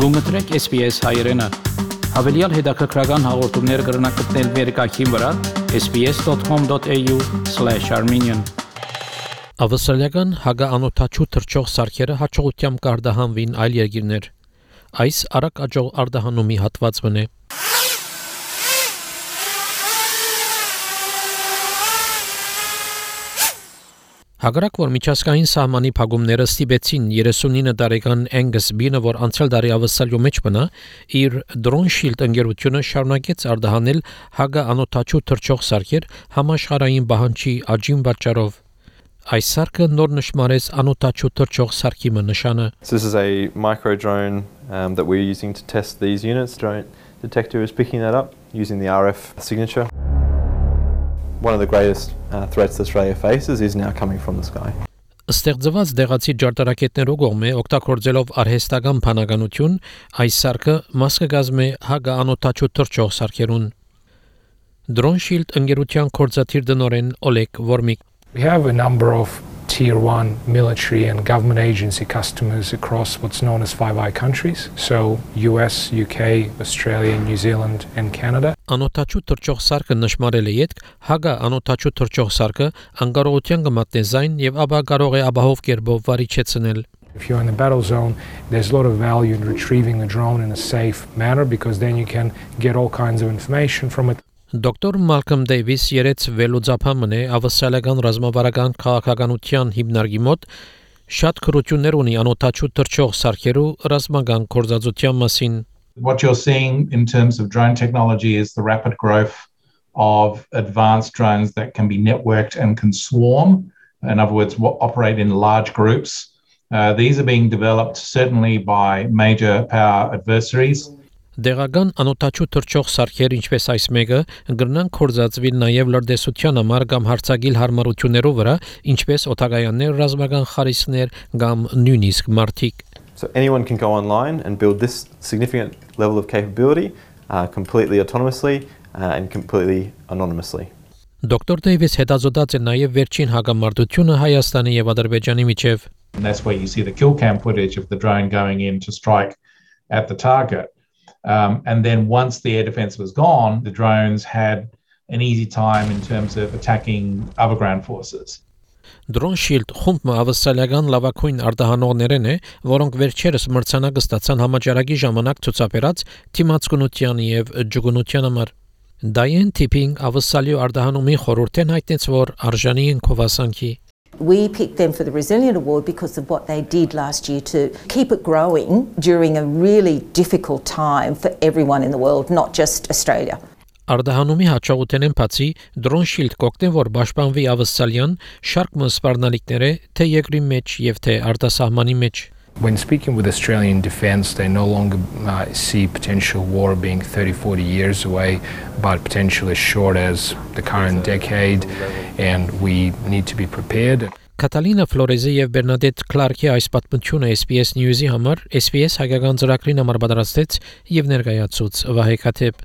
Գումտրեք SPS հայրենը։ Հավելյալ հետաքրքրական հաղորդումներ կգրնակցնել վերկայքին վրա sps.com.au/armenian Ավստրալիական հագաանոթաչու թրջող սարքերը հաջողությամբ կարտահանվին այլ երկիրներ։ Այս արագ աջող արտահանումի հատվածն է։ Հակառակ որ միջազգային սահմանի փակումները ստիպեցին 39 տարեկան Angus Bean-ը, որ անցյալ տարի ավսալյո մեջ բնա, իր Drone Shield ընկերությունը շարունակեց արդահանել Հագա անօթաչու թրջող սարքեր համաշխարհային բանջի աջին վաճառով։ Այս սարքը նոր նշмарեց անօթաչու թրջող սարքի նշանը։ So this is a micro drone um, that we're using to test these units. Drone detector is picking that up using the RF signature. One of the greatest uh, threats Australia faces is now coming from the sky. Ստեղծված դեղացի ջարդարակետներով կողմէ օգտագործելով արհեստական փանականություն այս սարքը մաս կգազմե հագանոթաչու թրջող սարքերուն Drone Shield ընկերության կորզաթիր դնորեն Օլեգ Որմիկ We have a number of tier one military and government agency customers across what's known as Five Eye countries, so US, UK, Australia, New Zealand, and Canada անօթաչու թրջող սարքը նշмарել է յետք, հագա անօթաչու թրջող սարքը անկարողության կմատնի զայն եւ ապա կարող է ապահով կերպով վարիչեցնել։ If you're in the battle zone, there's a lot of value in retrieving the drone in a safe manner because then you can get all kinds of information from it. Դոկտոր Մալկոմ Դեյվիս երեց վելոձափամն է ավսալական ռազմավարական քաղաքականության հիմնարկի մոտ շատ քրություններ ունի անօթաչու թրջող սարքերու ռազմական կորզածության մասին։ What you're seeing in terms of drone technology is the rapid growth of advanced drones that can be networked and can swarm. In other words, operate in large groups. Uh, these are being developed certainly by major power adversaries. Դեղական անօթաչու թրջող սարքեր, ինչպես այս մեկը, կգրնան կորզածվի նաև լրտեսության համար կամ հարցագիլ հարմարություններով վրա, ինչպես օթագայաններ, ռազմական խարիսներ կամ նույնիսկ մարտիկ։ So anyone can go online and build this significant level of capability uh, completely autonomously uh, and completely anonymously. Դոկտոր Դեյվիս հետազոտած է նաև վերջին հագամարտությունը Հայաստանի եւ Ադրբեջանի միջև։ And that's where you see the kill cam footage of the drone going in to strike at the target. Um, and then once the air defense was gone, the drones had an easy time in terms of attacking other ground forces. Drone Shield խումբը ավստրալիական լավակույն արտահանողներն է, որոնք վերջերս մրցանակը ստացան համաճարակի ժամանակ ցուցաբերած թիմացկունության եւ ջգունության համար։ Դայեն Tipping ավստրալիո արտահանումի խորհուրդեն հայտնեց, որ արժանի են քովասանքի We picked them for the Resilient Award because of what they did last year to keep it growing during a really difficult time for everyone in the world, not just Australia. Արդահանումի հաջողութենեն բացի Drone Shield կոկտեն որ պաշտպանվի ավստրալիան շարք մսպարնալիքները թե երկրի մեջ եւ թե արտասահմանի մեջ When speaking with Australian Defence, they no longer uh, see potential war being 30, 40 years away, but potential as short as the current decade, and we need to be prepared. Կատալինա Ֆլորեզի եւ Բերնադետ Կլարկի այս պատմությունը SPS News-ի համար SPS հայկական ծրագրին համար պատրաստեց եւ ներկայացուց Վահե Քաթեփ